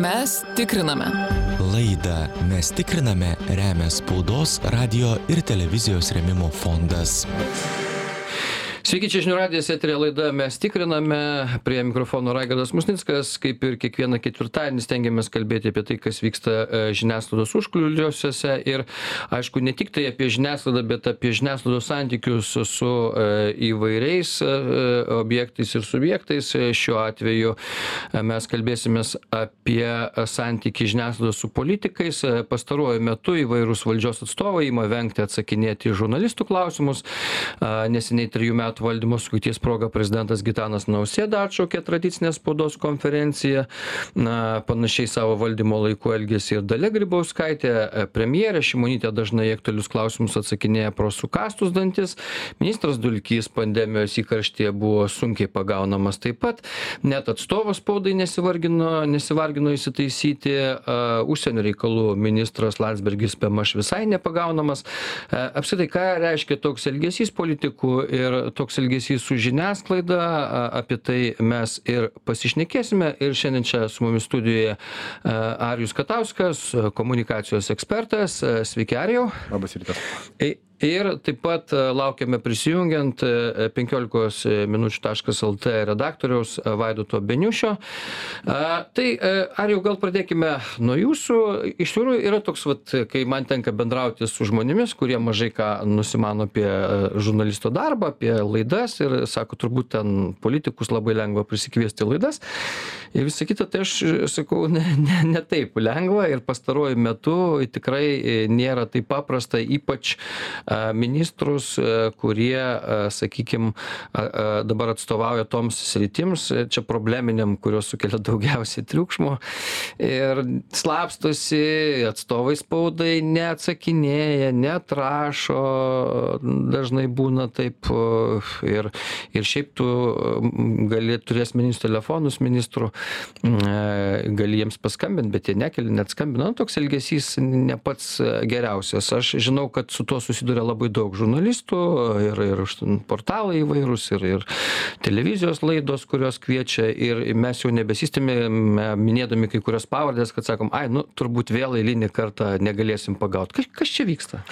Mes tikriname. Laidą Mes tikriname remia spaudos, radio ir televizijos remimo fondas. Sveiki, čia žinių radijas, eterė laida, mes tikriname, prie mikrofono Raigardas Musnickas, kaip ir kiekvieną ketvirtadienį stengiamės kalbėti apie tai, kas vyksta e, žiniasklaidos užkliuliuosiuose ir, aišku, ne tik tai apie žiniasklaidą, bet apie žiniasklaidos santykius su, e, įvairiais e, objektais ir subjektais. Šiuo atveju mes kalbėsime apie santykį žiniasklaidos su politikais. Pastaruoju metu įvairūs valdžios atstovai ima vengti atsakinėti žurnalistų klausimus. Neseniai trijų metų metų valdymo sukakties proga prezidentas Gitanas Nausėda atšaukė tradicinę spaudos konferenciją. Na, panašiai savo valdymo laiku elgėsi ir Dalia Grybauskaitė, e, premjerė Šimonytė dažnai aktualius klausimus atsakinėja pro sukastus dantis. Ministras Dulkys pandemijos įkarštyje buvo sunkiai pagaunamas taip pat. Net atstovas spaudai nesivargino, nesivargino įsitaisyti. Uh, užsienio reikalų ministras Landsbergis Pemaš visai nepagaunamas. Uh, apsitai, ką reiškia toks elgesys politikų ir toks elgesys su žiniasklaida apie tai mes ir pasišnekėsime. Ir šiandien čia su mumis studijoje arijus katauskas komunikacijos ekspertas. Sveiki arijau. Labas rytas ir taip pat e, laukiame prisijungiant e, penkiolikos minučių taškas lt redaktoriaus e, vaidoto beniušio. Tai arijau gal pradėkime nuo jūsų. Iš tikrųjų yra toks vat kai man tenka bendrauti su žmonėmis kurie mažai ką nusimano apie žurnalisto darbą apie laidas ir sako turbūt ten politikus labai lengva prisikviesti laidas. Ir visa kita tai aš sakau ne ne ne taip lengva. Ir pastaruoju metu tikrai nėra taip paprasta ypač ministrus, e, kurie, sakykime, dabar atstovauja toms sritims, e, čia probleminiam, kurios sukelia daugiausiai triukšmo. Ir slapstosi, atstovai spaudai neatsakinėja, netrašo, dažnai būna taip. Ir, ir šiaip tu gali turės ministrų telefonus ministrų, gali jiems paskambinti, bet jie nekeli, net skambina. Nu, toks elgesys ne pats geriausias. Aš žinau, kad su tuo susiduria yra labai daug žurnalistų ir ir portalai įvairūs ir ir televizijos laidos kurios kviečia ir mes jau nebesistemiame minėdami kai kurias pavardes kad sakom ai nu turbūt vėl eilinį kartą negalėsim pagaut. Kas kas čia vyksta?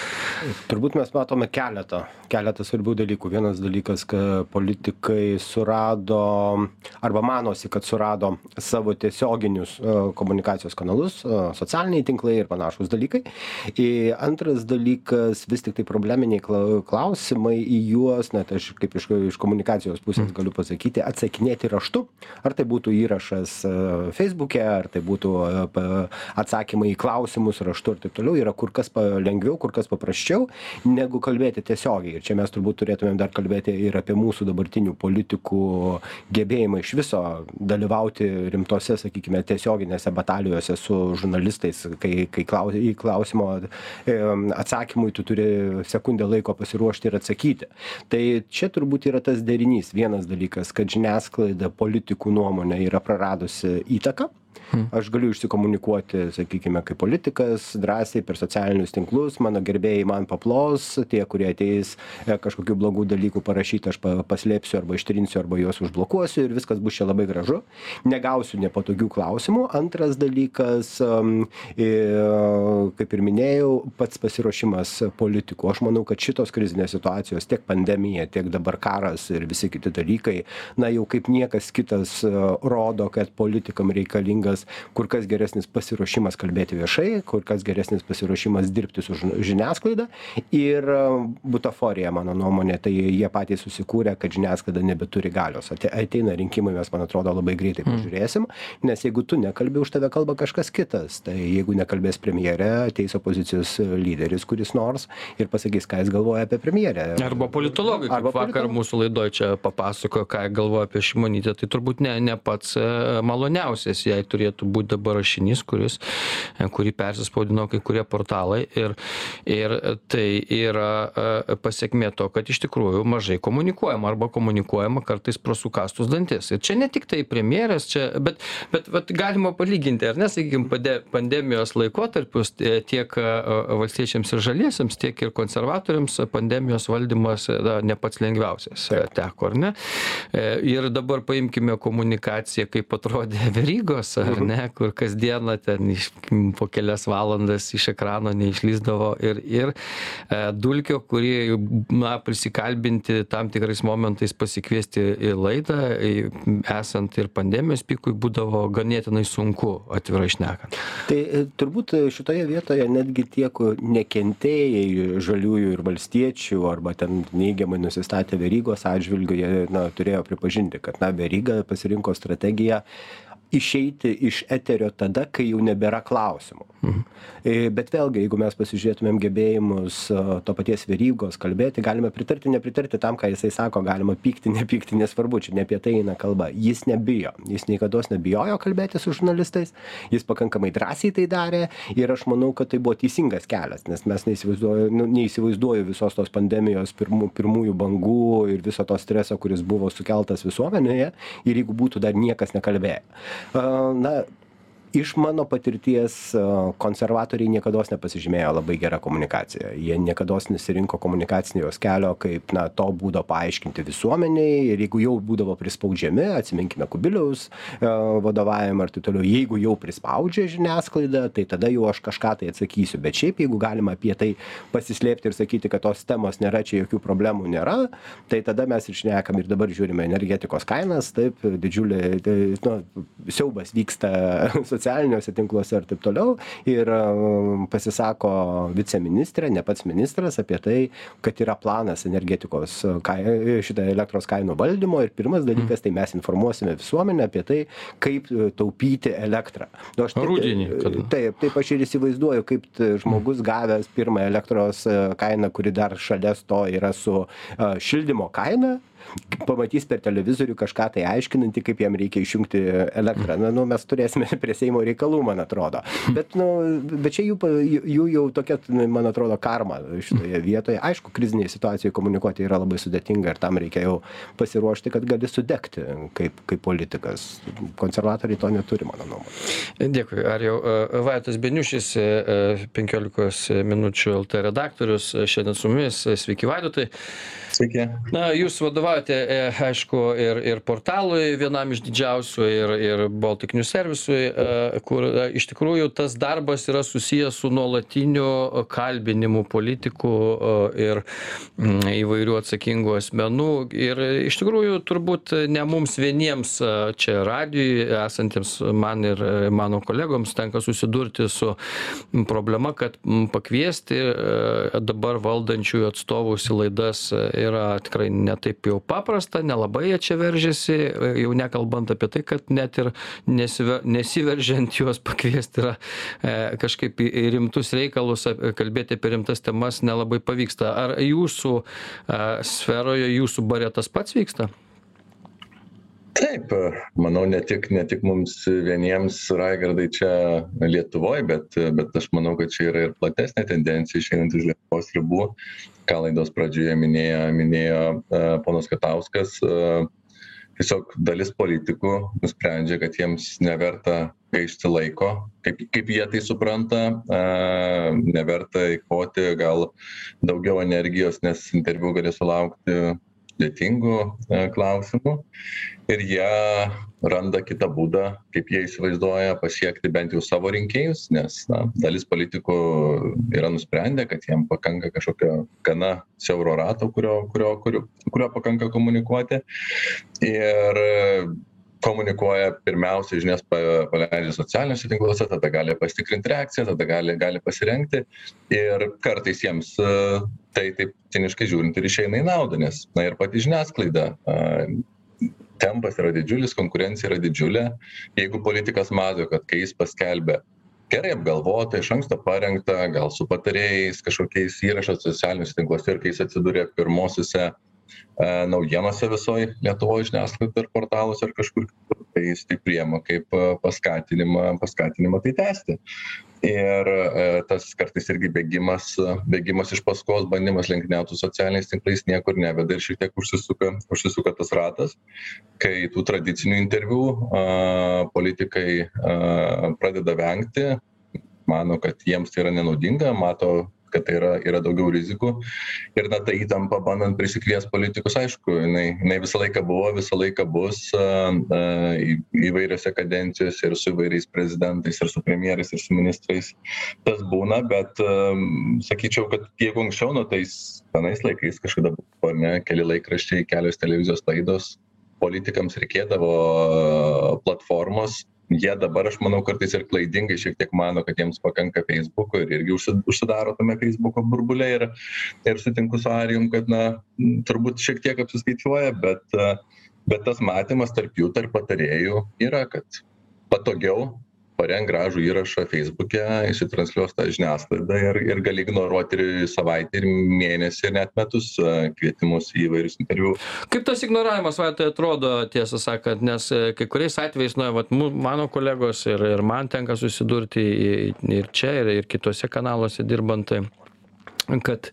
Turbūt mes matome keletą keletą svarbių dalykų. Vienas dalykas kad politikai surado arba manosi kad surado savo tiesioginius e, komunikacijos kanalus e, socialiniai tinklai ir panašūs dalykai. Ir antras dalykas vis tiktai probleminiai klausimai į juos net aš kaip iš iš komunikacijos pusės galiu pasakyti atsakinėti raštu. Ar tai būtų įrašas e, feisbuke ar tai būtų e, atsakymai į klausimus raštu ir taip toliau yra kur kas lengviau kur kas paprasčiau negu kalbėti tiesiogiai. Ir čia mes turbūt turėtumėm dar kalbėti ir apie mūsų dabartinių politikų gebėjimą iš viso dalyvauti rimtose sakykime tiesioginėse batalijose su žurnalistais kai kai klau į klausimo e, atsakymui tu turi sekundę laiko pasiruošti ir atsakyti. Tai čia turbūt yra tas derinys. Vienas dalykas kad žiniasklaida politikų nuomone yra praradusi įtaką Aš galiu išsikomunikuoti, sakykime, kaip politikas, drąsiai per socialinius tinklus, mano gerbėjai man paplos, tie, kurie ateis e, kažkokių blogų dalykų parašyti, aš paslėpsiu arba ištrinsiu arba juos užblokuosiu ir viskas bus čia labai gražu. Negausiu nepatogių klausimų. Antras dalykas, kaip ir minėjau, pats pasiruošimas politikų. Aš manau, kad šitos krizinės situacijos, tiek pandemija, tiek dabar karas ir visi kiti dalykai, na jau kaip niekas kitas e, rodo, kad politikam reikalingas reikalingas kur kas geresnis pasiruošimas kalbėti viešai kur kas geresnis pasiruošimas dirbti su žiniasklaida. Ir e, butaforija mano nuomone tai jie patys susikūrė kad žiniasklaida nebeturi galios. Ateina rinkimai mes man atrodo labai greitai hmm. pažiūrėsim nes jeigu tu nekalbi už tave kalba kažkas kitas. Tai jeigu nekalbės premjerė ateis opozicijos lyderis kuris nors ir pasakys ką jis galvoja apie premjerę. Arba politologai kaip vakar mūsų laidoj čia papasakojo ką galvoja apie šimonytę tai turbūt ne ne pats e, maloniausias jai turėtų turėtų būt dabar rašinys, kuris, e, kurį persispaudino kai kurie portalai. Ir, ir tai yra e, pasiekmė to, kad iš tikrųjų mažai komunikuojama arba komunikuojama kartais pro sukastus dantis. Ir čia ne tik tai premjeras, čia, bet, bet, bet galima palyginti, ar ne, sakykime, pandemijos laikotarpius tiek e, valstiečiams ir žaliesiams, tiek ir konservatoriams pandemijos valdymas na, ne pats lengviausias teko, ar ne? Ir dabar paimkime komunikaciją, kaip atrodė Verygos ar ne kur kasdieną ten iš po kelias valandas iš ekrano neišlįsdavo. Ir ir e, dulkio kurį na prisikalbinti tam tikrais momentais pasikviesti į laidą į, esant ir pandemijos pikui būdavo ganėtinai sunku atvirai šnekant. Tai e, turbūt šitoje vietoje netgi tie kur nekentėjai žaliųjų ir valstiečių arba ten neigiamai nusistatę verygos atžvilgiu jie na turėjo pripažinti kad na veryga pasirinko strategiją išeiti iš eterio tada kai jau nebėra klausimų. Mhm. bet vėlgi jeigu mes pasižiūrėtumėm gebėjimus to paties verygos kalbėti galime pritarti nepritarti tam ką jisai sako galima pykti nepykti nesvarbu čia ne apie tai eina kalba. Jis nebijo jis niekados nebijojo kalbėti su žurnalistais jis pakankamai drąsiai tai darė ir aš manau kad tai buvo teisingas kelias nes mes neįsivaizduoju nu neįsivaizduoju visos tos pandemijos pirmų pirmųjų bangų ir viso to streso kuris buvo sukeltas visuomenėje ir jeigu būtų dar niekas nekalbėję Uh, na iš mano patirties konservatoriai niekados nepasižymėjo labai gera komunikacija. Jie niekados nesirinko komunikacinio kelio kaip na to būdo paaiškinti visuomenei ir jeigu jau būdavo prispaudžiami atsiminkime kubiliaus vadovavimą ir taip toliau jeigu jau prispaudžia žiniasklaida tai tada jau aš kažką tai atsakysiu. Bet šiaip jeigu galima apie tai pasislėpti ir sakyti kad tos temos nėra čia jokių problemų nėra tai tada mes ir šnekam ir dabar žiūrime energetikos kainas taip didžiulė tai nu siaubas vyksta socialiniuose tinkluose ir taip toliau. Ir um, pasisako viceministrė ne pats ministras apie tai kad yra planas energetikos kai šitą elektros kainų valdymo. Ir pirmas dalykas tai mes informuosime visuomenę apie tai kaip taupyti elektrą. Nu aš taip Rudenį, kada? taip taip aš ir įsivaizduoju kaip žmogus gavęs pirmą elektros kainą kuri dar šalia to yra su šildymo kaina pamatys per televizorių kažką tai aiškinantį kaip jam reikia išjungti elektrą. Na nu mes turėsime prie seimo reikalų man atrodo. Bet nu bet čia jų jų jau tokia man atrodo karma šitoje vietoje. Aišku krizinėj situacijoj komunikuoti yra labai sudėtinga ir tam reikia jau pasiruošti kad gali sudegti kaip kaip politikas. Konservatoriai to neturi mano nuomone dėkui arijau e, vaidotas beniušis e, e, penkiolikos minučių lt redaktorius šiandien su mumis sveiki vaidotai Sveiki. Na, jūs vadovaujate, e, aišku, ir, ir portalui vienam iš didžiausių, ir, ir Baltic News servisui, e, kur e, iš tikrųjų tas darbas yra susijęs su nuolatiniu kalbinimu politikų ir mm, įvairių atsakingų asmenų. Ir iš tikrųjų turbūt ne mums vieniems čia radijui esantiems man ir mano kolegoms tenka susidurti su problema, kad pakviesti dabar valdančiųjų atstovus į laidas yra tikrai ne taip jau paprasta nelabai jie čia veržiasi jau nekalbant apie tai kad net ir nesive nesiveržiant juos pakviest yra e, kažkaip į rimtus reikalus kalbėti apie rimtas temas nelabai pavyksta. Ar jūsų e, sferoje jūsų bare tas pats vyksta Taip, manau, ne tik, ne tik mums vieniems, Raigardai, čia Lietuvoje, bet, bet aš manau, kad čia yra ir platesnė tendencija išeinant iš Lietuvos ribų ką laidos pradžioje minėjo, minėjo uh, ponas Katauskas, uh, tiesiog dalis politikų nusprendžia, kad jiems neverta gaišti laiko, kaip, kaip jie tai supranta, uh, neverta įkoti gal daugiau energijos, nes interviu gali sulaukti sudėtingų klausimų ir jie randa kitą būdą kaip jie įsivaizduoja pasiekti bent jau savo rinkėjus nes na dalis politikų yra nusprendę kad jiem pakanka kažkokio gana siauro rato kurio kurio kuriuo kuriuo pakanka komunikuoti. Ir komunikuoja pirmiausia žinias pa paleidžia socialiniuose tinkluose tada gali pasitikrint reakciją tada gali gali pasirengti. Ir kartais jiems tai taip ciniškai žiūrint ir išeina į naudą nes na ir pati žiniasklaida tempas yra didžiulis konkurencija yra didžiulė. Jeigu politikas mato kad kai jis paskelbia gerai apgalvotą iš anksto parengtą gal su patarėjais kažkokiais įrašą socialiniuose tinkluose ir kai jis atsiduria pirmosiose e, naujienose visoj lietuvoj žiniasklaidoj ir portaluose ar kažkur kitur tai jis tai priema kaip e, paskatinimą paskatinimą tai tęsti. Ir e, tas kartais irgi bėgimas bėgimas iš paskos bandymas lenktyniaut su socialiniais tinklais niekur neveda ir šiek tiek užsisuka užsisuka tas ratas kai tų tradicinių interviu a politikai a pradeda vengti mano kad jiems tai yra nenaudinga mato kad tai yra yra daugiau rizikų. Ir na ta įtampa bandant prisikviest politikus aišku jinai jinai visą laiką buvo visą laiką bus a a į įvairiose kadencijose ir su įvairiais prezidentais ir su premjerais ir su ministrais tas būna bet sakyčiau kad jeigu anksčiau nu tais senais laikais kažkada buvo ar ne keli laikraščiai kelios televizijos laidos politikams reikėdavo platformos jie dabar aš manau kartais ir klaidingai šiek tiek mano kad jiems pakanka feisbuko ir irgi užsi užsidaro tame feisbuko burbule ir ir sutinku su arijum kad na turbūt šiek tiek apsiskaičiuoja bet bet tas matymas tarp jų tarp patarėjų yra kad patogiau parenk gražų įrašą feisbuke išsitransliuos tą žiniasklaidą ir ir gali ignoruot ir savaitę ir mėnesį ir net metus kvietimus į įvairius interviu. Kaip tas ignoravimas vaidotai atrodo tiesą sakant nes kai kuriais atvejais na vat mu mano kolegos ir ir man tenka susidurti ir čia ir ir kituose kanaluose dirbant kad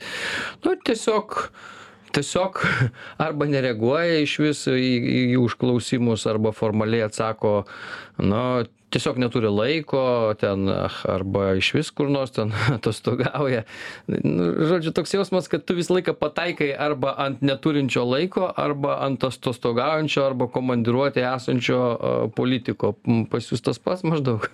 nu tiesiog tiesiog arba nereaguoja išvis į į jų užklausimus arba formaliai atsako nu tiesiog neturi laiko ten arba išvis kur nors ten atostogauja. Nu žodžiu toks jausmas kad tu visą laiką pataikai arba ant neturinčio laiko arba ant atostogaujančio arba komandiruotėj esančio politiko. Pas jus tas pats maždaug?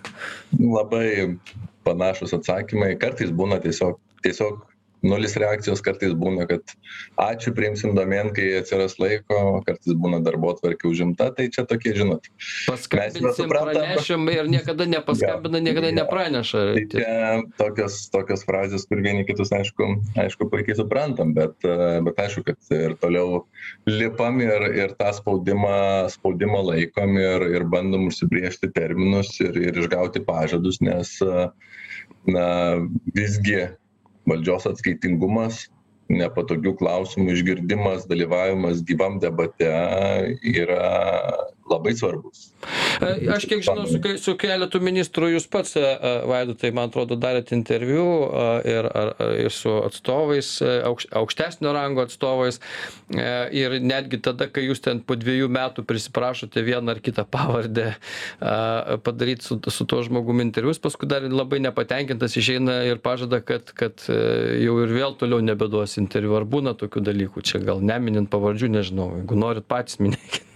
Labai panašūs atsakymai. Kartais būna tiesiog tiesiog nulis reakcijos kartais būna kad ačiū priimsim domėn kai atsiras laiko kartais būna darbotvarkė užimta. Tai čia tokie žinot paskambinsim pranešim ir niekada nepaskambina niekada nepraneša. Tai čia tokios tokios frazės kur vieni kitus aišku aišku puikiai suprantam bet bet aišku kad ir toliau lipam ir ir tą spaudimą spaudimą laikom ir ir bandom užsibrėžti terminus ir ir išgauti pažadus nes na visgi valdžios atskaitingumas nepatogių klausimų išgirdimas dalyvavimas gyvam debate yra labai svarbus. Aš kiek žinau su su keletu ministrų jūs pats vaidotai man atrodo darėt interviu ir ir su atstovais aukš aukštesnio rango atstovais ir netgi tada kai jūs ten po dviejų metų prisiprašote vieną ar kitą pavardę padaryt su su tuo žmogum interviu jis paskui dar labai nepatenkintas išeina ir pažada kad kad jau ir vėl toliau nebeduos interviu. Ar būna tokių dalykų čia gal neminint pavardžių nežinau jeigu norit patys minėkit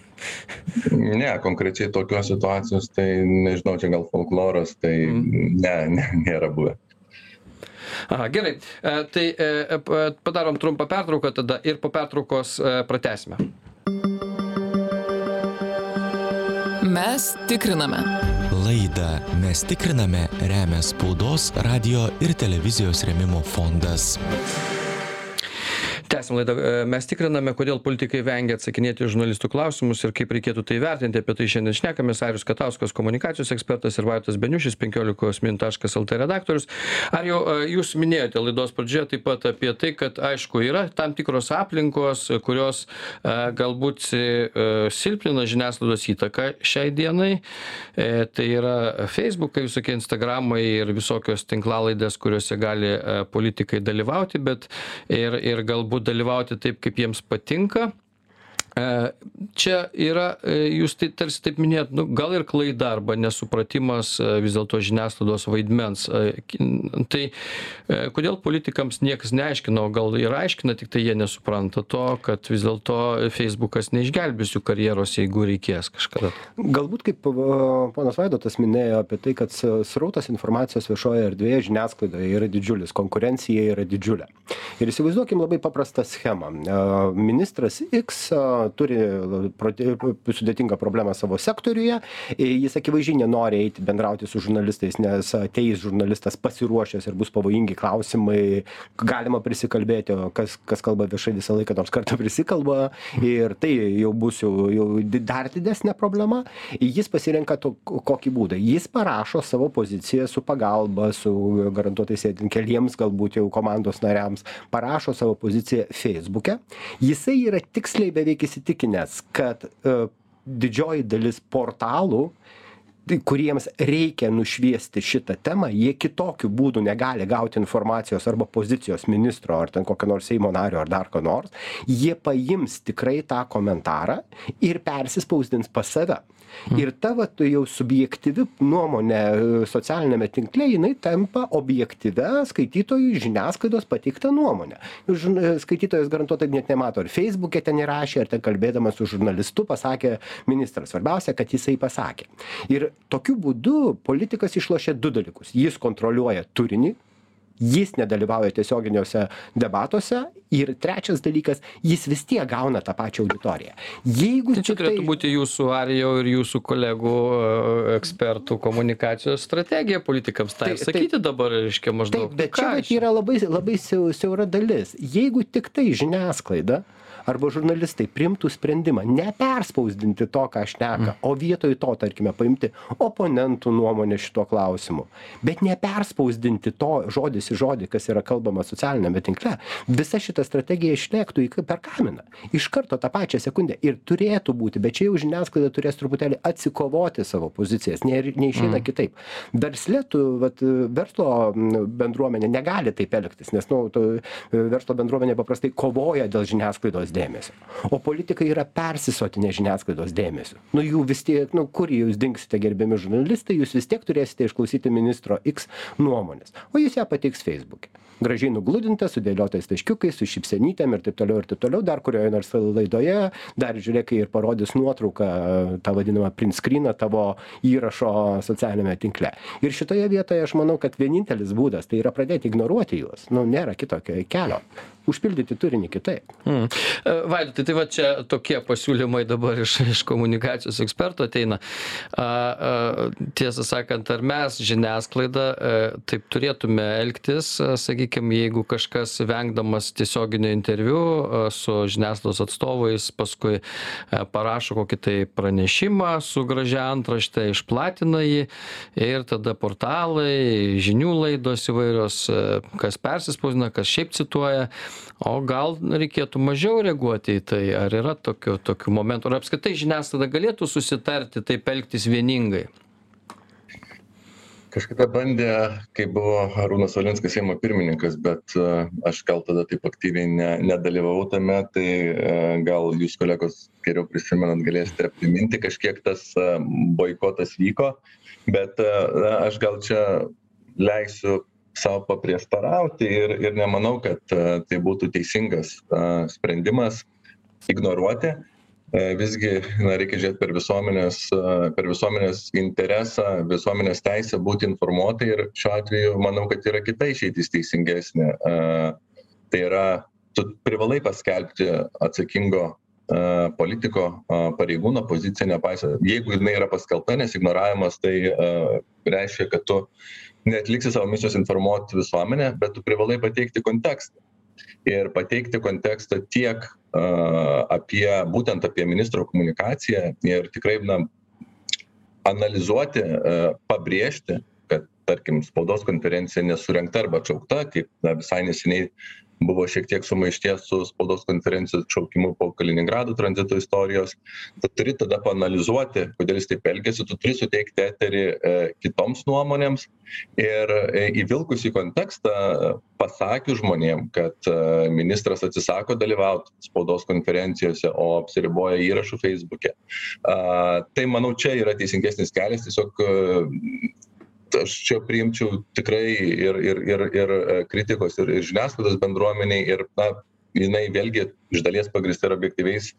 ne konkrečiai tokios situacijos tai nežinau čia gal folkloras tai ne ne nėra buvę. Aha gerai. Tai padarom trumpą pertrauką tada ir po pertraukos pratęsime. Mes tikriname. Laidą mes tikriname remia spaudos radijo ir televizijos rėmimo fondas tęsiam laidą. Mes tikriname kodėl politikai vengia atsakinėti į žurnalistų klausimus ir kaip reikėtų tai vertinti. Apie tai šiandien šnekamės. Arijus katauskas komunikacijos ekspertas ir vaidotas beniušis penkiolikos min taškas lt redaktorius. Arijau jūs minėjote laidos pradžioje taip pat apie tai kad aišku yra tam tikros aplinkos kurios galbūt silpnina žiniasklaidos įtaką šiai dienai. Tai yra feisbukai visokie instagramai ir visokios tinklalaidės kuriose gali politikai dalyvauti bet ir ir galbūt dalyvauti taip kaip jiems patinka čia yra jūs tai tarsi taip minėjot nu gal ir klaida arba nesupratimas vis dėlto žiniasklaidos vaidmens. Tai kodėl politikams niekas neaiškina o gal ir aiškina tiktai jie nesupranta to kad vis dėlto feisbukas neišgelbės jų karjeros jeigu reikės kažkada. Galbūt kaip ponas vaidotas minėjo apie tai kad srautas informacijos viešojoje erdvėje žiniasklaidoje yra didžiulis konkurencija yra didžiulė. Ir įsivaizduokim labai paprastą schemą. Ministras x turi proti sudėtingą problemą savo sektoriuje. Jis akivaizdžiai nenori eiti bendrauti su žurnalistais nes ateis žurnalistas pasiruošęs ir bus pavojingi klausimai galima prisikalbėti kas kas kalba viešai visą laiką nors kartą prisikalba. Ir tai jau bus jau jau dar didesnė problema. Jis pasirenka to kokį būdą. Jis parašo savo poziciją su pagalba su garantuotai sėdint keliems galbūt jau komandos nariams. Parašo savo poziciją feisbuke jisai yra tiksliai beveik įsitikinęs kad didžioji dalis portalų tai kuriems reikia nušviesti šitą temą jie kitokiu būdu negali gauti informacijos arba pozicijos ministro ar ten kokio nors seimo nario ar dar ko nors. Jie paims tikrai tą komentarą ir persispausdins pas save ir ta vat jau subjektyvi nuomonė e, socialiniame tinkle jinai tampa objektyvia skaitytojui žiniasklaidos pateikta nuomone žin e, skaitytojas garantuotai net nemato ar feisbuke ten įrašė ar ten kalbėdamas su žurnalistu pasakė ministras svarbiausia kad jisai pasakė. Ir tokiu būdu politikas išlošia du dalykus. Jis kontroliuoja turinį jis nedalyvauja tiesioginiuose debatuose ir trečias dalykas jis vis tiek gauna tą pačią auditoriją jeigu Tai čia tiktai turėtų būti jūsų arijau ir jūsų kolegų e, ekspertų komunikacijos strategija politikams tą ir Tai- tai- sakyti dabar, reiškia, maždaug. Bet tai čia vat yra labai, labai siau- siaura dalis. Jeigu tik tai žiniasklaida arba žurnalistai primtų sprendimą neperspausdinti to, ką šneka, o vietoj to, tarkime, paimti oponentų nuomonę šituo klausimu, bet neperspausdinti to žodis į žodį, kas yra kalbama socialinėme tinkle, visa šita strategija išlėktų į per kaminą. Iš karto tą pačią sekundę ir turėtų būti, bet čia jau žiniasklaida turės truputėlį atsikovoti savo pozicijas, ne, neišeina mm. kitaip. Versle tu, vat, verslo bendruomenė negali taip elgtis, nes nu, tu, verslo bendruomenė paprastai kovoja dėl žiniasklaidos dėmesio. O politikai yra persisotinę žiniasklaidos dėmesio. Nu jų vis tiek, nu kur jūs dingsite gerbiami žurnalistai, jūs vis tiek turėsite išklausyti ministro X nuomonės. O jis ją pateiks Facebook'e. Gražiai nugludinta, sudėliotais taškiukais, su šipsenytėm ir taip toliau ir taip toliau, dar kurioje nors laidoje, dar žiūrėk, ir parodys nuotrauką, tą vadinamą print screeną tavo įrašo socialinėme tinkle. Ir šitoje vietoje aš manau, kad vienintelis būdas tai yra pradėti ignoruoti juos. Nu, nėra kitokio kelio. Užpildyti turinį kitaip. Mm. E, Vaidotai, tai va čia tokie pasiūlymai dabar iš, iš komunikacijos ekspertų ateina. A, a, tiesą sakant, ar mes žiniasklaida a, taip turėtume elgtis, sakykime, jeigu kažkas vengdamas tiesioginio interviu a, su žiniasklaidos atstovais, paskui a, parašo kokį tai pranešimą su gražia antrašte, išplatina jį ir tada portalai, žinių laidos įvairios, a, kas persispausina, kas šiaip cituoja. O gal reikėtų mažiau reaguoti į tai, ar yra tokių, tokių momentų, ar apskritai žiniasklaida galėtų susitarti, taip elgtis vieningai? Kažkada bandė, kai buvo Arūnas Valinskas Seimo pirmininkas, bet e, aš gal tada taip aktyviai ne, nedalyvavau tame, tai e, gal jūs kolegos geriau prisimenat, galėsite priminti, kažkiek tas e, boikotas vyko, bet na, aš gal čia leisiu savo paprieštarauti ir, ir nemanau, kad tai būtų teisingas sprendimas ignoruoti visgi na, reikia žiūrėti per visuomenės, per visuomenės interesą, visuomenės teisę būti informuotai ir šiuo atveju manau, kad yra kita išeitis teisingesnė. Tai yra, tu privalai paskelbti atsakingo politiko pareigūno poziciją, nepaisant, jeigu jinai yra paskelbta, nes ignoravimas tai reiškia, kad tu neatliksi savo misijos informuoti visuomenę, bet tu privalai pateikti kontekstą. Ir pateikti kontekstą tiek uh, apie būtent apie ministro komunikaciją ir tikrai na, analizuoti, uh, pabrėžti, kad tarkim spaudos konferencija nesurenkta arba atšaukta, kaip na, visai neseniai buvo šiek tiek sumaišties su spaudos konferencijos atšaukimu po Kaliningrado tranzito istorijos. Tu turi tada panalizuoti, kodėl jis taip elgėsi, tu turi suteikti eterį e, kitoms nuomonėms ir e, įvilkus į kontekstą pasakius žmonėm, kad e, ministras atsisako dalyvauti spaudos konferencijose, o apsiriboja įrašų Facebook'e. A, tai manau, čia yra teisingesnis kelias, tiesiog aš čia priimčiau tikrai ir, ir, ir, ir kritikos, ir, ir žiniasklaidos bendruomeniai, ir na, jinai vėlgi iš dalies pagristi ir objektyviais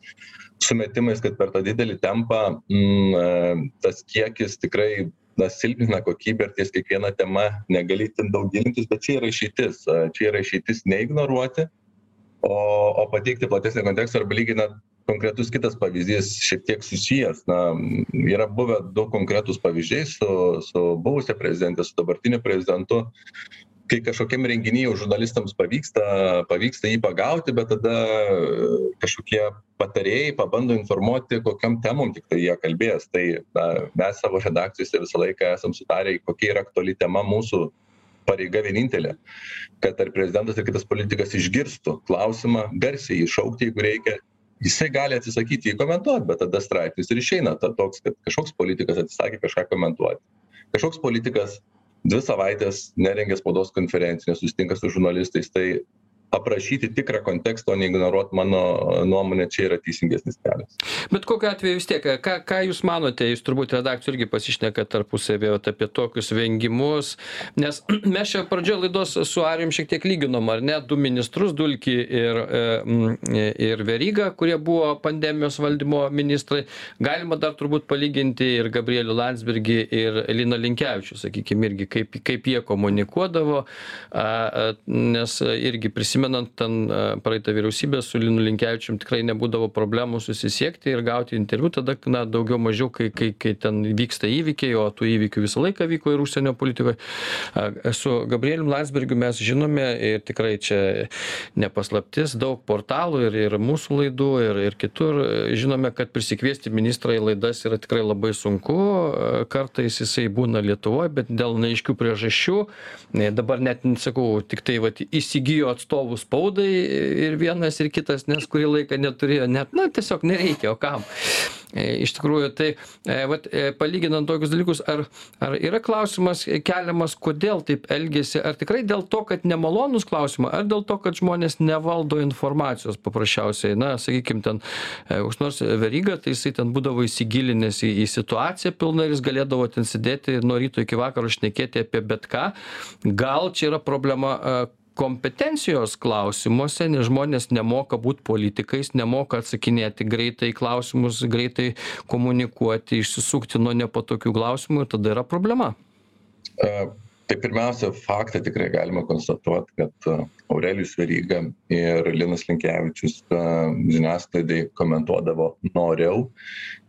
sumetimais, kad per tą didelį tempą mm, tas kiekis tikrai na, silpnina kokybę ir ties kiekviena tema negali ten daug gilintis, bet čia yra išeitis. Čia yra išeitis neignoruoti, o, o pateikti platesnį kontekstą arba lyginant konkretus kitas pavyzdys šiek tiek susijęs. Na yra buvę du konkretūs pavyzdžiai su su buvusia prezidente su dabartiniu prezidentu. Kai kažkokiam renginy jau žurnalistams pavyksta pavyksta jį pagauti bet tada kažkokie patarėjai pabando informuoti kokiom temom tiktai jie kalbės. Tai na mes savo redakcijose visą laiką esam sutarę kokia yra aktuali tema mūsų pareiga vienintelė. Kad ar prezidentas ar kitas politikas išgirstų klausimą garsiai jį šaukti jeigu reikia jisai gali atsisakyti jį komentuot bet tada straipsnis ir išeina ta toks kad kažkoks politikas atsisakė kažką komentuoti. Kažkoks politikas dvi savaites nerengia spaudos konferencijų nesusitinka su žurnalistais tai aprašyti tikrą kontekstą, o neignoruoti mano nuomonę, čia yra teisingesnis kelias. Bet kokiu atveju vis tiek, ką, ką Jūs manote, Jūs turbūt redakcijų irgi pasišneka tarpusavėje apie tokius vengimus, nes mes čia pradžioje laidos su Arijum šiek tiek lyginom, ar ne, du ministrus, Dulki ir, e, ir Veryga, kurie buvo pandemijos valdymo ministrai. Galima dar turbūt palyginti ir Gabrielių Landsbergį, ir Lina Linkevičių, sakykime, irgi kaip, kaip jie komunikuodavo, nes irgi prisimenu prisimenant ten e, praeitą vyriausybę su linu linkevičium tikrai nebūdavo problemų susisiekti ir gauti interviu tada na daugiau mažiau kai kai kai ten vyksta įvykiai o tų įvykių visą laiką vyko ir užsienio politikoj su gabrielium landsbergiu mes žinome ir tikrai čia ne paslaptis daug portalų ir ir mūsų laidų ir ir kitur žinome kad prisikviesti ministrą į laidas yra tikrai labai sunku. Kartais jisai būna lietuvoj bet dėl neaiškių priežasčių dabar net sakau tiktai vat įsigijo atstovų atstovų spaudai ir vienas ir kitas nes kurį laiką neturėjo net na tiesiog nereikia o kam? E, iš tikrųjų tai e, vat e, palyginant tokius dalykus ar ar yra klausimas keliamas kodėl taip elgiasi ar tikrai dėl to kad nemalonūs klausimai ar dėl to kad žmonės nevaldo informacijos paprasčiausiai? Na sakykim ten koks nors veryga tai jisai ten būdavo įsigilinęs į į situaciją pilnai ir jis galėdavo ten sėdėti nuo ryto iki vakaro šnekėti apie bet ką. Gal čia yra problema kompetencijos klausimuose nes žmonės nemoka būt politikais nemoka atsakinėti greitai į klausimus greitai komunikuoti išsisukti nuo nepatogių klausimų ir tada yra problema. Tai pirmiausia faktą tikrai galima konstatuot kad aurelijus veryga ir linas linkevičius žiniasklaidai komentuodavo noriau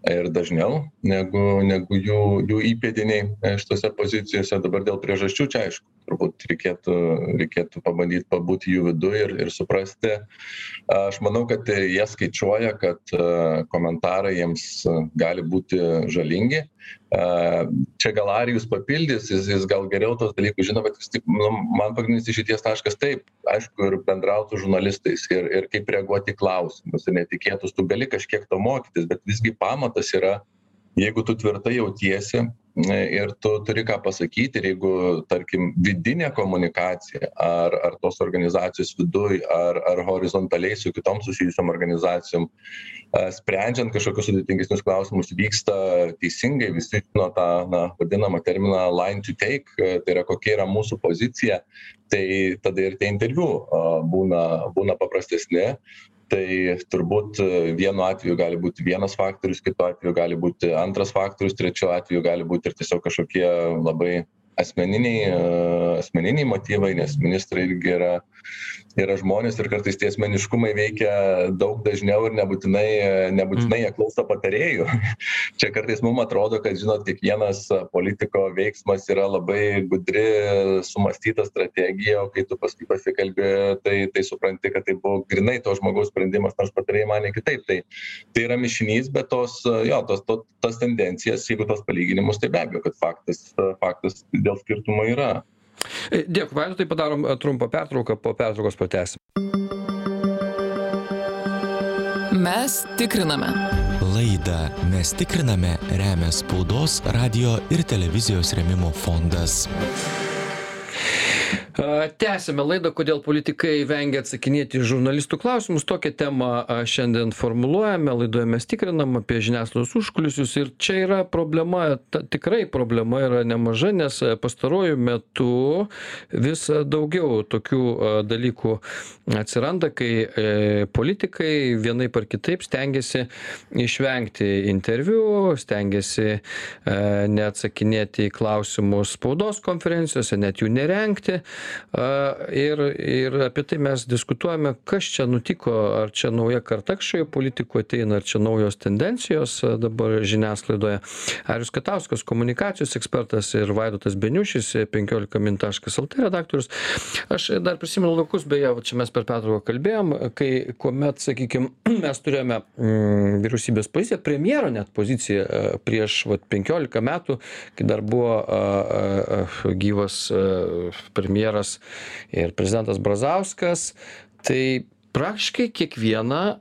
ir dažniau negu negu jų jų įpėdiniai šitose pozicijose. Dabar dėl priežasčių čia aišku turbūt reikėtų reikėtų pabandyt pabūti jų viduj ir ir suprasti. Aš manau kad jie skaičiuoja kad komentarai jiems gali būti žalingi. Čia gal arijus papildys jis jis gal geriau tuos dalykus žino bet vis tik nu man pagrindinis išeities taškas taip aišku ir bendraut su žurnalistais ir ir kaip reaguot į klausimus ir netikėtus tu gali kažkiek to mokytis bet visgi pamatas yra jeigu tu tvirtai jautiesi ir tu turi ką pasakyti ir jeigu tarkim vidinė komunikacija ar ar tos organizacijos viduj ar ar horizontaliai su kitom susijusiom organizacijom sprendžiant kažkokius sudėtingesnius klausimus vyksta teisingai visi žino tą na vadinamą terminą line to take tai yra kokia yra mūsų pozicija tai tada ir tie interviu būna būna paprastesni tai turbūt vienu atveju gali būti vienas faktorius kitu atveju gali būti antras faktorius trečiu atveju gali būt ir tiesiog kažkokie labai asmeniniai asmeniniai motyvai nes ministrai irgi yra yra žmonės ir kartais tie asmeniškumai veikia daug dažniau ir nebūtinai nebūtinai jie klauso patarėjų. Čia kartais mum atrodo kad žinot kiekvienas politiko veiksmas yra labai gudri sumąstyta strategija o kai tu paskui pasikalbi tai tai supranti kad tai buvo grynai to žmogaus sprendimas nors patarėjai manė kitaip. Tai tai yra mišinys bet tos jo tos to tas tendencijas jeigu tuos palyginimus tai be abejo kad faktas faktas dėl skirtumo yra Dėkui, Vaidotai, padarom e, trumpą pertrauką, po pertraukos pratęsim. Mes tikriname. Laidą Mes tikriname remia spaudos, radio ir televizijos remimo fondas. Tęsėme laidą, kodėl politikai vengia atsakinėti žurnalistų klausimus. Tokią temą šiandien formuluojame, laidoje mes tikrinam apie žiniasklaidos užkulisius ir čia yra problema, ta, tikrai problema yra nemaža, nes pastaruoju metu vis daugiau tokių dalykų atsiranda, kai e, politikai vienai par kitaip stengiasi išvengti interviu, stengiasi e, neatsakinėti į klausimus spaudos konferencijose, net jų nerengti ir ir apie tai mes diskutuojame kas čia nutiko ar čia nauja karta kažkokia politikų ateina ar čia naujos tendencijos dabar žiniasklaidoje. Arijus katauskas komunikacijos ekspertas ir vaidotas beniušis penkiolika min taškas lt redaktorius. Aš dar prisimenu laikus beje čia mes per pertrauką kalbėjom kai kuomet sakykim mes turėjome mm, vyriausybės poziciją premjero net poziciją prieš vat penkiolika metų kai dar buvo gyvas premjeras premjeras ir prezidentas Brazauskas, tai praktiškai kiekvieną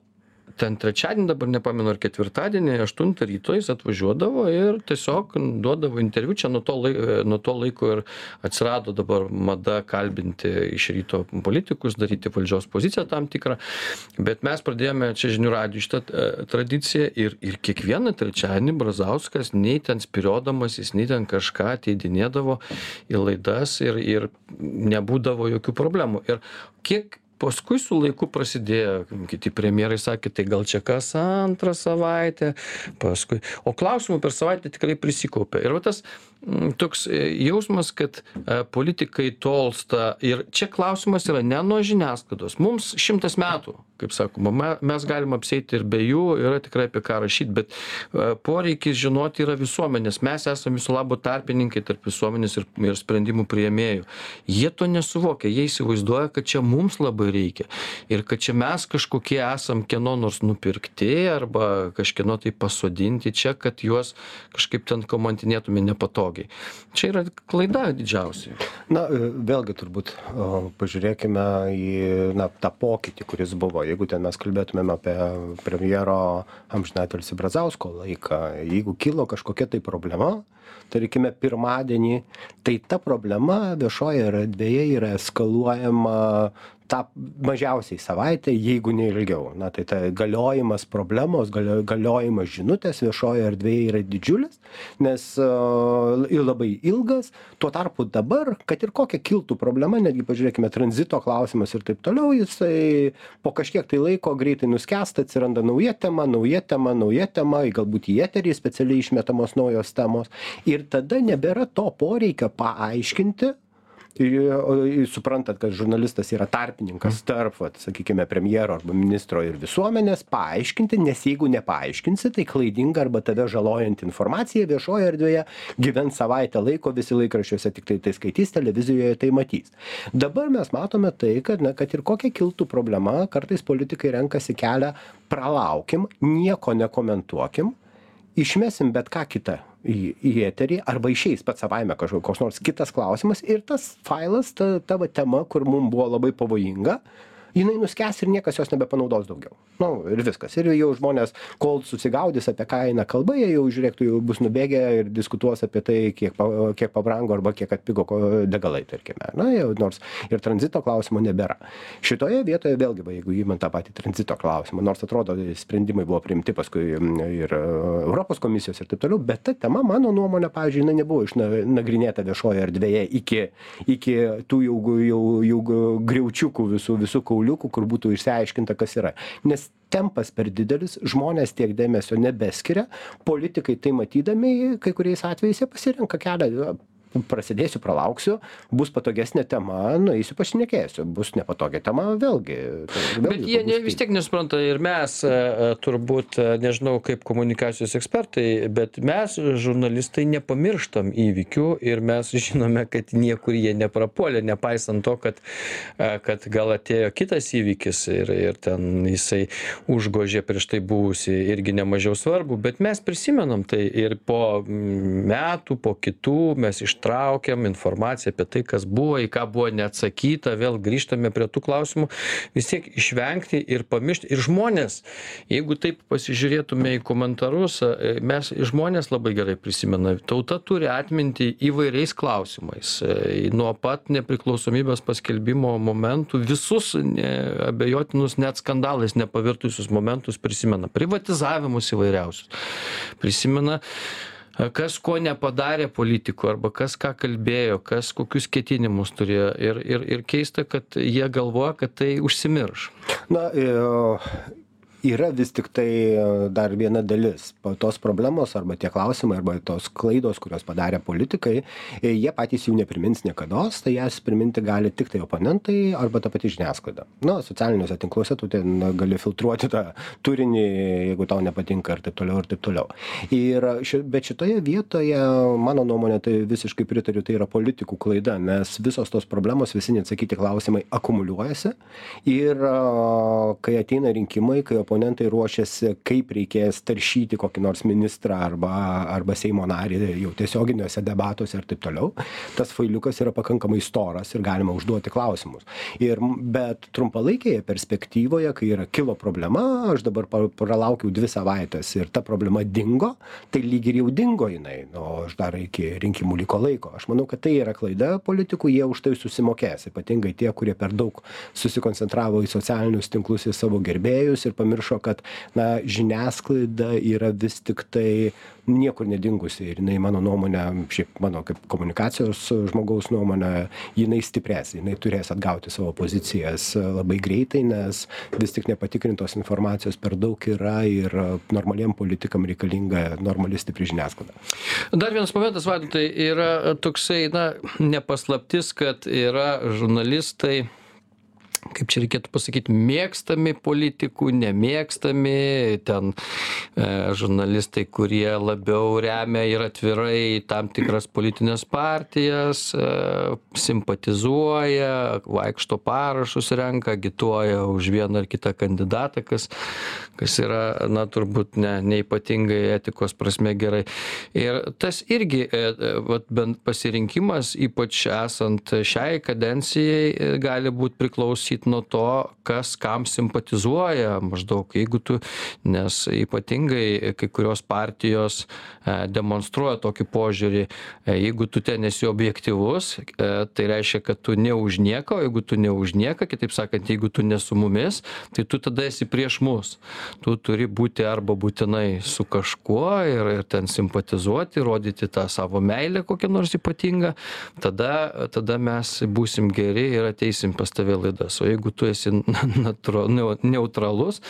ten trečiadienį dabar nepamenu ar ketvirtadienį aštuntą ryto jis atvažiuodavo ir tiesiog duodavo interviu. Čia nuo to lai nuo to laiko ir atsirado dabar mada kalbinti iš ryto politikus daryti valdžios poziciją tam tikrą. Bet mes pradėjome čia žinių radijuj šitą e, tradiciją ir ir kiekvieną trečiadienį brazauskas nei ten spyriodamasis nei ten kažką ateidinėdavo į laidas ir ir nebūdavo jokių problemų. Ir kiek paskui su laiku prasidėjo kiti premjerai sakė tai gal čia kas antrą savaitę? Paskui. O klausimų per savaitę tikrai prisikaupia ir va tas toks e, jausmas kad e, politikai tolsta ir čia klausimas yra ne nuo žiniasklaidos. Mums šimtas metų kaip sakoma me mes galim apsieiti ir be jų yra tikrai apie ką rašyt bet e, poreikis žinoti yra visuomenės. Mes esam viso labo tarpininkai tarp visuomenės ir ir sprendimų priėmėjų. Jie to nesuvokia jie įsivaizduoja kad čia mums labai reikia ir kad čia mes kažkokie esam kieno nors nupirkti arba kažkieno tai pasodinti čia kad juos kažkaip ten kamantinėtume nepatogiai čia yra klaida didžiausia. Na e, vėlgi turbūt pažiūrėkime į na tą pokytį kuris buvo. Jeigu ten mes kalbėtumėm apie premjero amžinatilsį brazausko laiką jeigu kilo kažkokia tai problema tarkime pirmadienį tai ta problema viešojoje erdvėje yra eskaluojama tą mažiausiai savaitę jeigu ne ilgiau. Na tai ta galiojimas problemos galio galiojimas žinutės viešojoj erdvėj yra didžiulis nes ir labai ilgas. Tuo tarpu dabar kad ir kokia kiltų problema netgi pažiūrėkime tranzito klausimas ir taip toliau jisai po kažkiek tai laiko greitai nuskęsta atsiranda nauja tema nauja tema nauja tema galbūt į eterį specialiai išmetamos naujos temos. Ir tada nebėra to poreikio paaiškinti ir suprantat kad žurnalistas yra tarpininkas tarp vat sakykime premjero arba ministro ir visuomenės paaiškinti nes jeigu nepaaiškinsi tai klaidinga arba tave žalojanti informacija viešojoje erdvėje gyvens savaitę laiko visi laikraščiuose tiktai tai skaitys televizijoje tai matys. Dabar mes matome tai kad na kad ir kokia kiltų problema kartais politikai renkasi kelią pralaukim nieko nekomentuokim išmesim bet ką kitą į į eterį arba išeis pats savaime kažko koks nors kitas klausimas ir tas failas ta ta va tema kur mum buvo labai pavojinga jinai nuskęs ir niekas jos nebepanaudos daugiau. Nu ir viskas. Ir jau žmonės kol susigaudys apie ką eina kalba jie jau žiūrėk jau bus nubėgę ir diskutuos apie tai kiek pa kiek pabrango arba kiek atpigo ko degalai tarkime na jau nors ir tranzito klausimo nebėra. Šitoje vietoje vėlgi va jeigu imant tą patį tranzito klausimą nors atrodo sprendimai buvo priimti paskui ir europos komisijos ir taip toliau bet ta tema mano nuomone pavyzdžiui jinai nebuvo išnagrinėta viešojoje erdvėje iki iki tų jau jau jau griaučiukų visų visų kauliukų kauliukų kur būtų išsiaiškinta kas yra. Nes tempas per didelis žmonės tiek dėmesio nebeskiria politikai tai matydami kai kuriais atvejais jie pasirenka kelią prasidėsiu pralauksiu bus patogesnė tema nueisiu pašnekėsiu. Bus nepatogi tema vėlgi bet jie ne vis tiek nesupranta ir mes e, e, turbūt e, nežinau kaip komunikacijos ekspertai bet mes žurnalistai nepamirštam įvykių ir mes žinome kad niekur jie neprapuolė nepaisant to kad kad gal atėjo kitas įvykis ir ir ten jisai užgožė prieš tai buvusį irgi nemažiau svarbų bet mes prisimenam tai ir po metų po kitų mes iš ištraukiam informaciją apie tai kas buvo į ką buvo neatsakyta. Vėl grįžtame prie tų klausimų. Vis tiek išvengti ir pamiršti. Ir žmonės jeigu taip pasižiūrėtume į komentarus e, mes žmonės labai gerai prisimena. Tauta turi atmintį įvairiais klausimais. E, nuo pat nepriklausomybės paskelbimo momentų visus abejotinus net skandalais nepavirtusius momentus prisimena. Privatizavimus įvairiausius prisimena kas ko nepadarė politikų arba kas ką kalbėjo kas kokius ketinimus turėjo ir ir ir keista kad jie galvoja kad tai užsimirš. Na e, yra vis tiktai e, dar viena dalis. Tos problemos arba tie klausimai arba tos klaidos kurias padarė politikai e, jie patys jų neprimins niekados tai jas priminti gali tiktai oponentai arba ta pati žiniasklaida. Na socialiniuose tinkluose tu ten gali filtruoti tą turinį jeigu tau nepatinka ir taip toliau ir taip toliau. Ir ši bet šitoje vietoje mano nuomone tai visiškai pritariu tai yra politikų klaida nes visos tos problemos visi neatsakyti klausimai akumuliuojasi ir kai ateina rinkimai kai oponentai oponentai ruošiasi kaip reikės taršyti kokį nors ministrą arba arba seimo narį jau tiesioginiuose debatuose ir taip toliau. Tas failiukas yra pakankamai storas ir galima užduoti klausimus. Ir bet trumpalaikėje perspektyvoje kai yra kilo problema aš dabar pralaukiau dvi savaites ir ta problema dingo tai lyg ir jau dingo jinai o aš dar iki rinkimų liko laiko. Aš manau kad tai yra klaida politikų jie už tai susimokės ypatingai tie kurie per daug susikoncentravo į socialinius tinklus į savo gerbėjus ir pamiršo kad na žiniasklaida yra vis tiktai niekur nedingusi ir jinai mano nuomone šiaip mano kaip komunikacijos žmogaus nuomone jinai stiprės jinai turės atgauti savo pozicijas labai greitai nes vis tik nepatikrintos informacijos per daug yra ir normaliem politikam reikalinga normali stipri žiniasklaida. Dar vienas momentas vaidotai yra toksai na ne paslaptis kad yra žurnalistai kaip čia reikėtų pasakyt mėgstami politikų nemėgstami ten e, žurnalistai kurie labiau remia ir atvirai tam tikras politines partijas e, simpatizuoja vaikšto parašus renka agituoja už vieną ar kitą kandidatą kas kas yra na turbūt ne neypatingai etikos prasme gerai. Ir tas irgi e, vat bent pasirinkimas ypač esant šiai kadencijai gali būt priklausyt priklausyt nuo to kas kam simpatizuoja maždaug. Jeigu tu nes ypatingai kai kurios partijos e, demonstruoja tokį požiūrį e, jeigu tu ten esi objektyvus e, tai reiškia kad tu ne už nieką o jeigu tu ne už nieką kitaip sakant jeigu tu ne su mumis tai tu tada esi prieš mus. Tu turi būti arba būtinai su kažkuo ir ir ten simpatizuoti rodyti tą savo meilę kokią nors ypatingą tada tada mes būsim geri ir ateisim pas tave į laidas o jeigu tu esi neu neutralus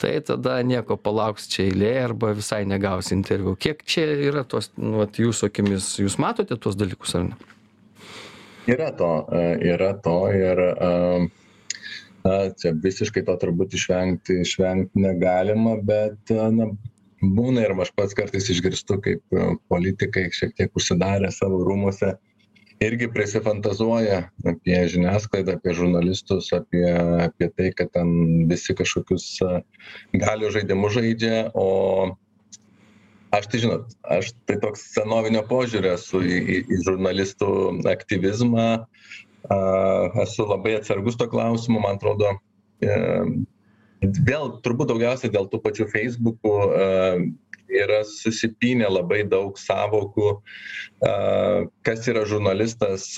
tai tada nieko palauks čia eilė arba visai negausi interviu. Kiek čia yra tos nu vat jūsų akimis jūs matote tuos dalykus ar ne? Yra to e, yra to ir am na čia visiškai to turbūt išvengti išvengt negalima bet na būna ir aš pats kartais išgirstu kaip e, politikai šiek tiek užsidarę savo rūmuose irgi prisifantazuoja apie žiniasklaidą apie žurnalistus apie apie tai kad ten visi kažkokius galios žaidimus žaidžia o aš tai žinot aš tai toks senovinio požiūrio esu į į į žurnalistų aktyvizmą. A esu labai atsargus tuo klausimu man atrodo e vėl turbūt daugiausiai dėl tų pačių feisbukų a yra susipynę labai daug sąvokų kas yra žurnalistas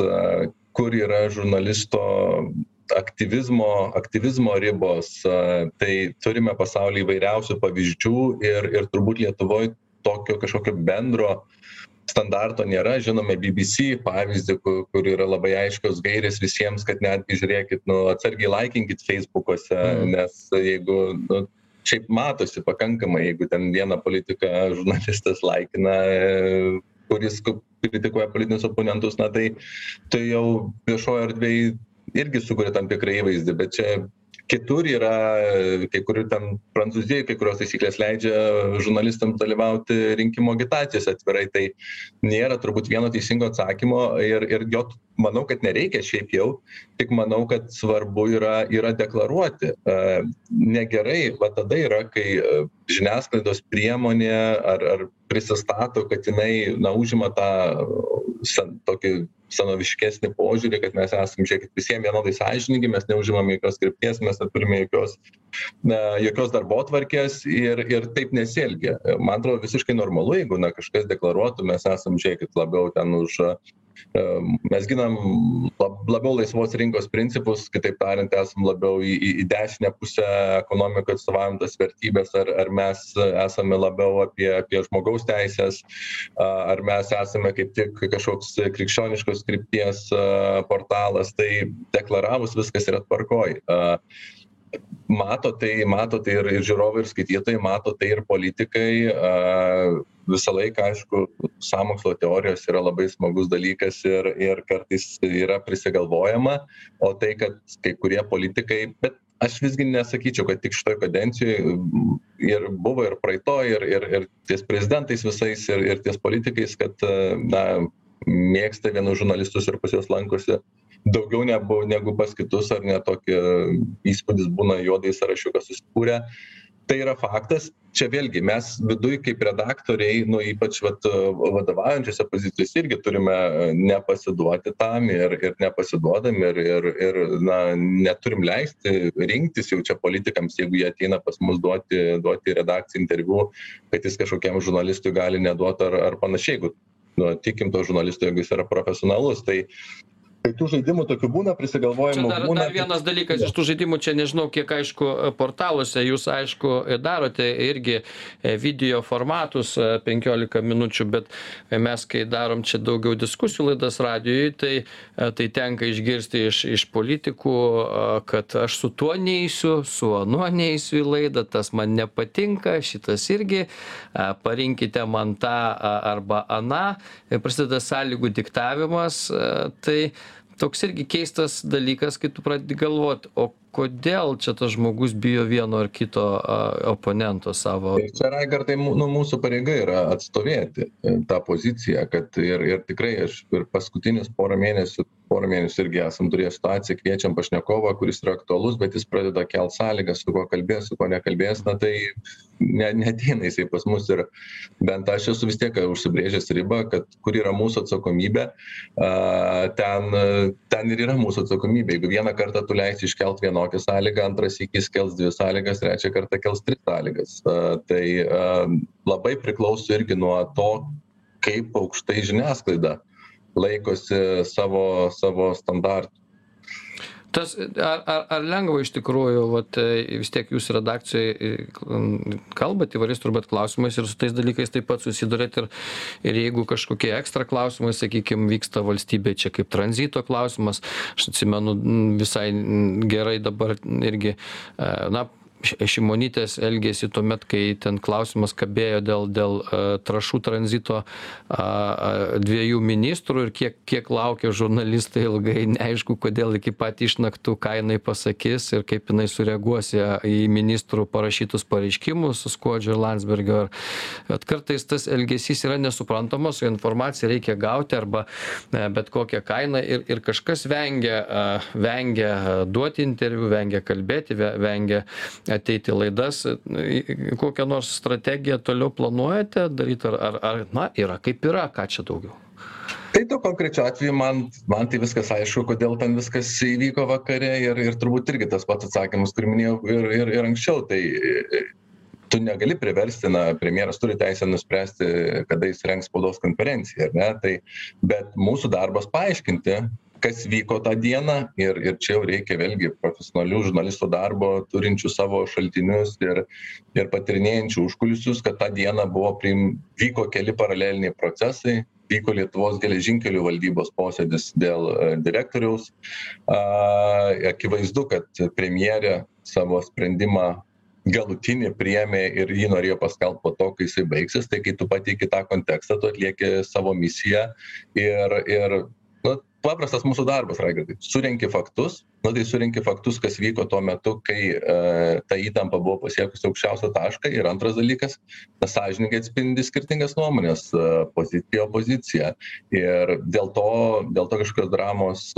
kur yra žurnalisto aktyvizmo aktyvizmo ribos tai turime pasauly įvairiausių pavyzdžių ir ir turbūt lietuvoj tokio kažkokio bendro standarto nėra. Žinome bbc pavyzdį ku kur yra labai aiškios gairės visiems kad netgi žiūrėkit nu atsargiai laikinkit feisbukuose nes jeigu nu šiaip matosi pakankamai jeigu ten vieną politiką žurnalistas laikina kuris kritikuoja politinius oponentus na tai tai jau viešoj erdvėj irgi sukuria tam tikrą įvaizdį bet čia kitur yra kai kur ten prancūzijoj kai kurios taisyklės leidžia žurnalistams dalyvauti rinkimų agitacijose atvirai. Tai nėra turbūt vieno teisingo atsakymo ir ir jo manau kad nereikia šiaip jau. Tik manau kad svarbu yra yra deklaruoti. Negerai va tada yra kai žiniasklaidos priemonė ar ar prisistato kad jinai na užima tą sen tokį senoviškesnį požiūrį kad mes esam žiūrėkit visiem vienodai sąžiningi mes neužimam jokios krypties mes neturime jokios na jokios darbotvarkės ir ir taip nesielgia. Man atrodo visiškai normalu jeigu na kažkas deklaruotų mes esam žiūrėkit labiau ten už mes ginam lab labiau laisvos rinkos principus kitaip tariant esam labiau į į į dešinę pusę ekonomikoj atstovaujam tas vertybes ar ar mes esame labiau apie apie žmogaus teises ar mes esame kaip tik kažkoks krikščioniškos krypties portalas. Tai deklaravus viskas yra tvarkoj mato tai mato tai ir ir žiūrovai ir skaitytojai mato tai ir politikai a visą laiką aišku sąmokslo teorijos yra labai smagus dalykas ir ir kartais yra prisigalvojama o tai kad kai kurie politikai bet aš visgi nesakyčiau kad tik šitoj kadencijoj ir buvo ir praeitoj ir ir ir ties prezidentais visais ir ir ties politikais kad na mėgsta vienus žurnalistus ir pas juos lankosi daugiau nebu negu pas kitus ar ne tokį įspūdis būna juodąjį sąrašiuką susikūrę. Tai yra faktas. Čia vėlgi mes viduj kaip redaktoriai nu ypač vat vadovaujančiose pozicijose irgi turime nepasiduoti tam ir ir nepasiduodam ir ir ir na neturim leisti rinktis jau čia politikams jeigu jie ateina pas mus duoti duoti redakciją interviu kad jis kažkokiam žurnalistui gali neduot ar ar panašiai. Jeigu nu tikim tuo žurnalistu jeigu jis yra profesionalus tai tai tų žaidimų tokių būna prisigalvojimų dar, dar vienas dalykas iš tų žaidimų, čia nežinau, kiek aišku portaluose jūs aišku darote irgi e, video formatus e, 15 minučių, bet mes kai darom čia daugiau diskusijų laidas radijui, tai, e, tai tenka išgirsti iš, iš politikų, e, kad aš su tuo neįsiu, su anuo neįsiu į laidą, tas man nepatinka, šitas irgi, e, parinkite man tą arba aną, ir prasideda sąlygų diktavimas, e, tai toks irgi keistas dalykas kai tu pradedi galvot o kodėl čia tas žmogus bijo vieno ar kito a, oponento savo? Čia raigardai nu, mūsų pareiga yra atstovėti e, tą poziciją, kad ir, ir tikrai aš per paskutinius porą mėnesių, porą mėnesių irgi esam turėję situaciją, kviečiam pašnekovą, kuris yra aktualus, bet jis pradeda kelt sąlygas, su kuo kalbės, su kuo nekalbės, na tai ne, neteina jisai pas mus ir bent aš esu vis tiek užsibrėžęs ribą, kad kur yra mūsų atsakomybė, a, ten, ten ir yra mūsų atsakomybė. Jeigu vieną kartą tu leisi iškelt vienokią sąlygą, antras įkis kels dvi sąlygas, trečią kartą kels tris sąlygas. A, tai a, labai priklauso irgi nuo to, kaip aukštai žiniasklaida laikosi savo, savo standartų. tas ar ar ar lengva iš tikrųjų vat e, vis tiek jūs redakcijoj e, m, kalbat įvairiais turbūt klausimais ir su tais dalykais taip pat susiduriat ir ir jeigu kažkokie ekstra klausimai sakykim vyksta valstybėj čia kaip tranzito klausimas aš atsimenu visai gerai dabar irgi e, na šimonytės elgesį tuomet kai ten klausimas kabėjo dėl dėl e, trąšų tranzito dviejų ministrų ir kiek kiek laukė žurnalistai ilgai neaišku kodėl iki pat išnaktų ką jinai pasakys ir kaip jinai sureaguos į ministrų parašytus pareiškimus skuodžio ir landsbergio. Bet kartais tas elgesys yra nesuprantamas informaciją reikia gauti arba e, bet kokia kaina ir ir kažkas vengia a, vengia duoti interviu vengia kalbėti ve vengia ateiti į laidas į kokią nors strategiją toliau planuojate daryt ar ar ar na yra kaip yra ką čia daugiau Tai tuo konkrečiu atveju man, man tai viskas aišku, kodėl ten viskas įvyko vakare ir, ir turbūt irgi tas pats atsakymas, kurį minėjau ir, ir, ir anksčiau. Tai e, tu negali priversti, na, premjeras turi teisę nuspręsti, kada jis rengs spaudos konferenciją, ar ne? Tai, bet mūsų darbas paaiškinti, kas vyko tą dieną ir, ir čia jau reikia vėlgi profesionalių žurnalistų darbo, turinčių savo šaltinius ir, ir patirinėjančių užkulisius, kad tą dieną buvo priim, vyko keli paraleliniai procesai, vyko Lietuvos geležinkelių valdybos posėdis dėl e, direktoriaus. A, akivaizdu, kad premjerė savo sprendimą galutinį priėmė ir jį norėjo paskelbt po to, kai jisai baigsis, tai kai tu pateiki tą kontekstą, tu atlieki savo misiją ir, ir nu, paprastas mūsų darbas, Raigardai. Surenki faktus, nu tai surenki faktus, kas vyko tuo metu, kai e, ta įtampa buvo pasiekusi aukščiausią tašką. Ir antras dalykas, na, sąžininkai atspindi skirtingas nuomonės, e, pozicija, opozicija. Ir dėl to, dėl to kažkokios dramos.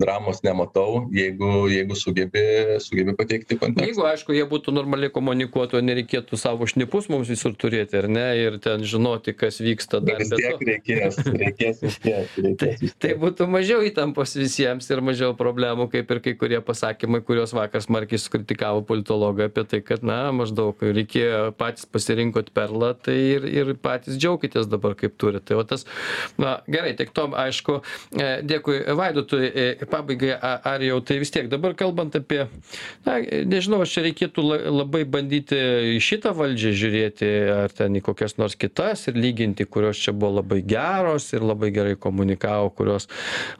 Dramos nematau, jeigu, jeigu sugebi, sugebi pateikti kontekstą. jeigu aišku jie būtų normaliai komunikuotų o nereikėtų savo šnipus mums visur turėti ar ne ir ten žinoti kas vyksta dar vis tiek to reikės, reikės vis tiek. Tai, Reikės tai tiek. būtų mažiau įtampos visiems ir mažiau problemų, kaip ir kai kurie pasakymai, kuriuos vakar smarkiai sukritikavo politologai apie tai, kad, na, maždaug reikėjo patys pasirinkot perlą, tai ir, ir patys džiaukitės dabar kaip turite. Tai o tas, na, gerai, tik tom, aišku, e, dėkui Vaidutui, e, pabaigai, a- ar jau tai vis tiek dabar kalbant apie, na, nežinau, aš čia reikėtų la- labai bandyti į šitą valdžią žiūrėti, ar ten į kokias nors kitas ir lyginti, kurios čia buvo labai geros ir labai gerai komunikavo, kurios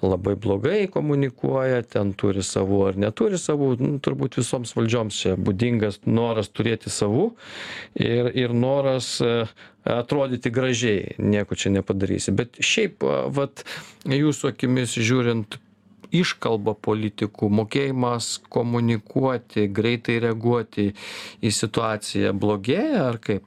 labai blogai komunikuoja, ten turi savų ar neturi savų, nu, turbūt visoms valdžioms čia būdingas noras turėti savų ir, ir noras e, atrodyti gražiai, nieko čia nepadarysi. Bet šiaip, vat, jūsų akimis žiūrint, iškalba politikų mokėjimas komunikuoti greitai reaguoti į situaciją blogėja ar kaip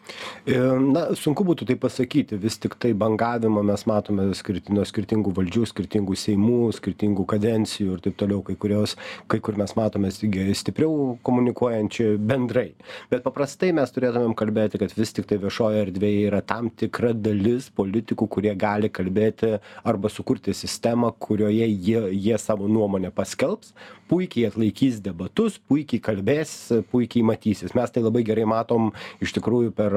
E, Na, sunku būtų tai pasakyti, vis tik tai bangavimą mes matome nuo skirtingų valdžių, skirtingų seimų, skirtingų kadencijų ir taip toliau, kai, kurios, kai kur mes matome stipriau komunikuojančių bendrai. Bet paprastai mes turėtumėm kalbėti, kad vis tik tai viešoje erdvėje yra tam tikra dalis politikų, kurie gali kalbėti arba sukurti sistemą, kurioje jie, jie savo nuomonę paskelbs, puikiai atlaikys debatus, puikiai kalbės, puikiai matysis. Mes tai labai gerai matom iš tikrųjų per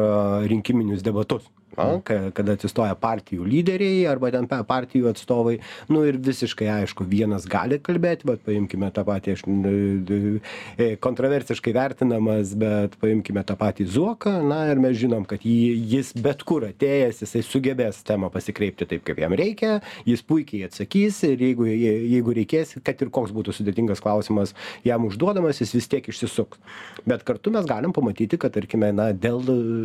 rinkiminius debatus. Na, ka- kada atsistoja partijų lyderiai arba ten partijų atstovai, nu ir visiškai aišku, vienas gali kalbėti, bet paimkime tą patį, aš e, kontroversiškai vertinamas, bet paimkime tą patį Zuoką, na ir mes žinom, kad jį, jis bet kur atėjęs, jisai sugebės temą pasikreipti taip, kaip jam reikia, jis puikiai atsakys ir jeigu, jeigu reikės, kad ir koks būtų sudėtingas klausimas jam užduodamas, jis vis tiek išsisuks. Bet kartu mes galim pamatyti, kad, tarkime, na, dėl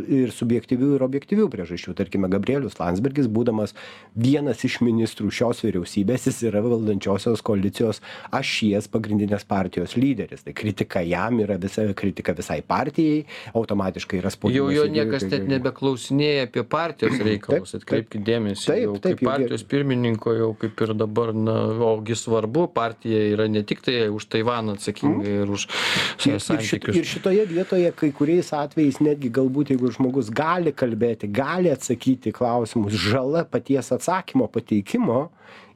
ir subjektyvių, ir objektyvių priežasčių, tarkime, Gabrielius Landsbergis, būdamas vienas iš ministrų šios vyriausybės, jis yra valdančiosios koalicijos ašies pagrindinės partijos lyderis. Tai kritika jam yra visa kritika visai partijai, automatiškai yra spaudimas. Jau jo niekas net nebeklausinėja apie partijos reikalus, atkreipkite dėmesį. Taip, jau taip, kaip jau partijos pirmininko jau kaip ir dabar, na, ogi svarbu, partija yra ne tik tai už Taivaną atsakinga ir už Ir, ir, šit, santykius. ir šitoje vietoje kai kuriais atvejais netgi galbūt jeigu žmogus gali kalbėti, gali atsakyti į klausimus, žala paties atsakymo pateikimo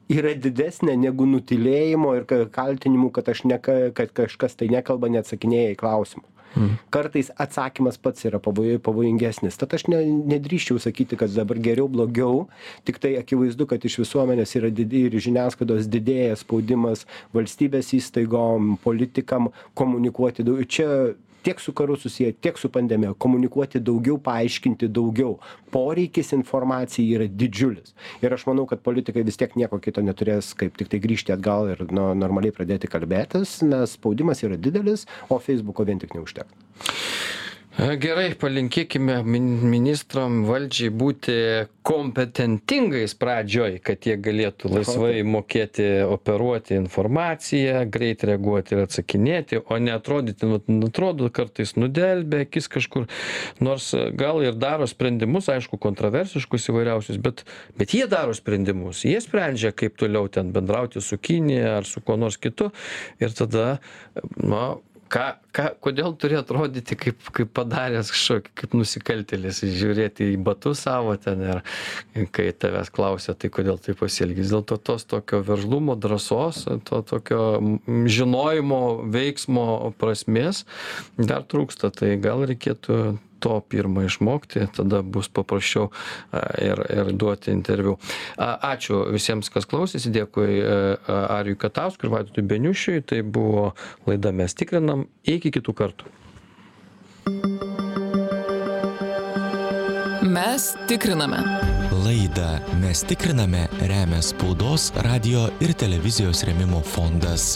yra didesnė negu nutilėjimo ir ka- kaltinimų, kad, aš neka, kad kažkas tai nekalba, neatsakinėja į klausimus. Kartais atsakymas pats yra pavoj, pavojingesnis. Tad aš ne, nedrįščiau sakyti, kad dabar geriau, blogiau. Tik tai akivaizdu, kad iš visuomenės yra didi ir žiniasklaidos didėja spaudimas valstybės įstaigom, politikam komunikuoti. Čia tiek su karu susiję, tiek su pandemija. Komunikuoti daugiau, paaiškinti daugiau. Poreikis informacijai yra didžiulis. Ir aš manau, kad politikai vis tiek nieko kito neturės, kaip tik tai grįžti atgal ir nu, normaliai pradėti kalbėtis, nes spaudimas yra didelis, o Facebooko vien tik neužteks. Gerai, palinkėkime min- ministram valdžiai būti kompetentingais pradžioj, kad jie galėtų laisvai mokėti operuoti informaciją, greit reaguoti ir atsakinėti, o ne atrodyti, nu, atrodo kartais nudelbė akis kažkur, nors gal ir daro sprendimus, aišku, kontroversiškus įvairiausius, bet, bet jie daro sprendimus, jie sprendžia, kaip toliau ten bendrauti su Kinija ar su kuo nors kitu. Ir tada, na, ką ką kodėl turi atrodyti kaip kaip padaręs kažkokį kaip nusikaltėlis žiūrėti į batus savo ten ir kai tavęs klausia tai kodėl taip pasielgei vis dėlto tos tokio veržlumo drąsos to tokio žinojimo veiksmo prasmės dar trūksta. Tai gal reikėtų to pirma išmokti tada bus paprasčiau ir ir duoti interviu. Ačiū visiems kas klausėsi dėkui e, a, arijui katauskui ir vaidotui beniušiui. Tai buvo laida mes tikrinam iki kitų kartų Mes tikriname. Laidą Mes tikriname remia spaudos, radio ir televizijos remimo fondas.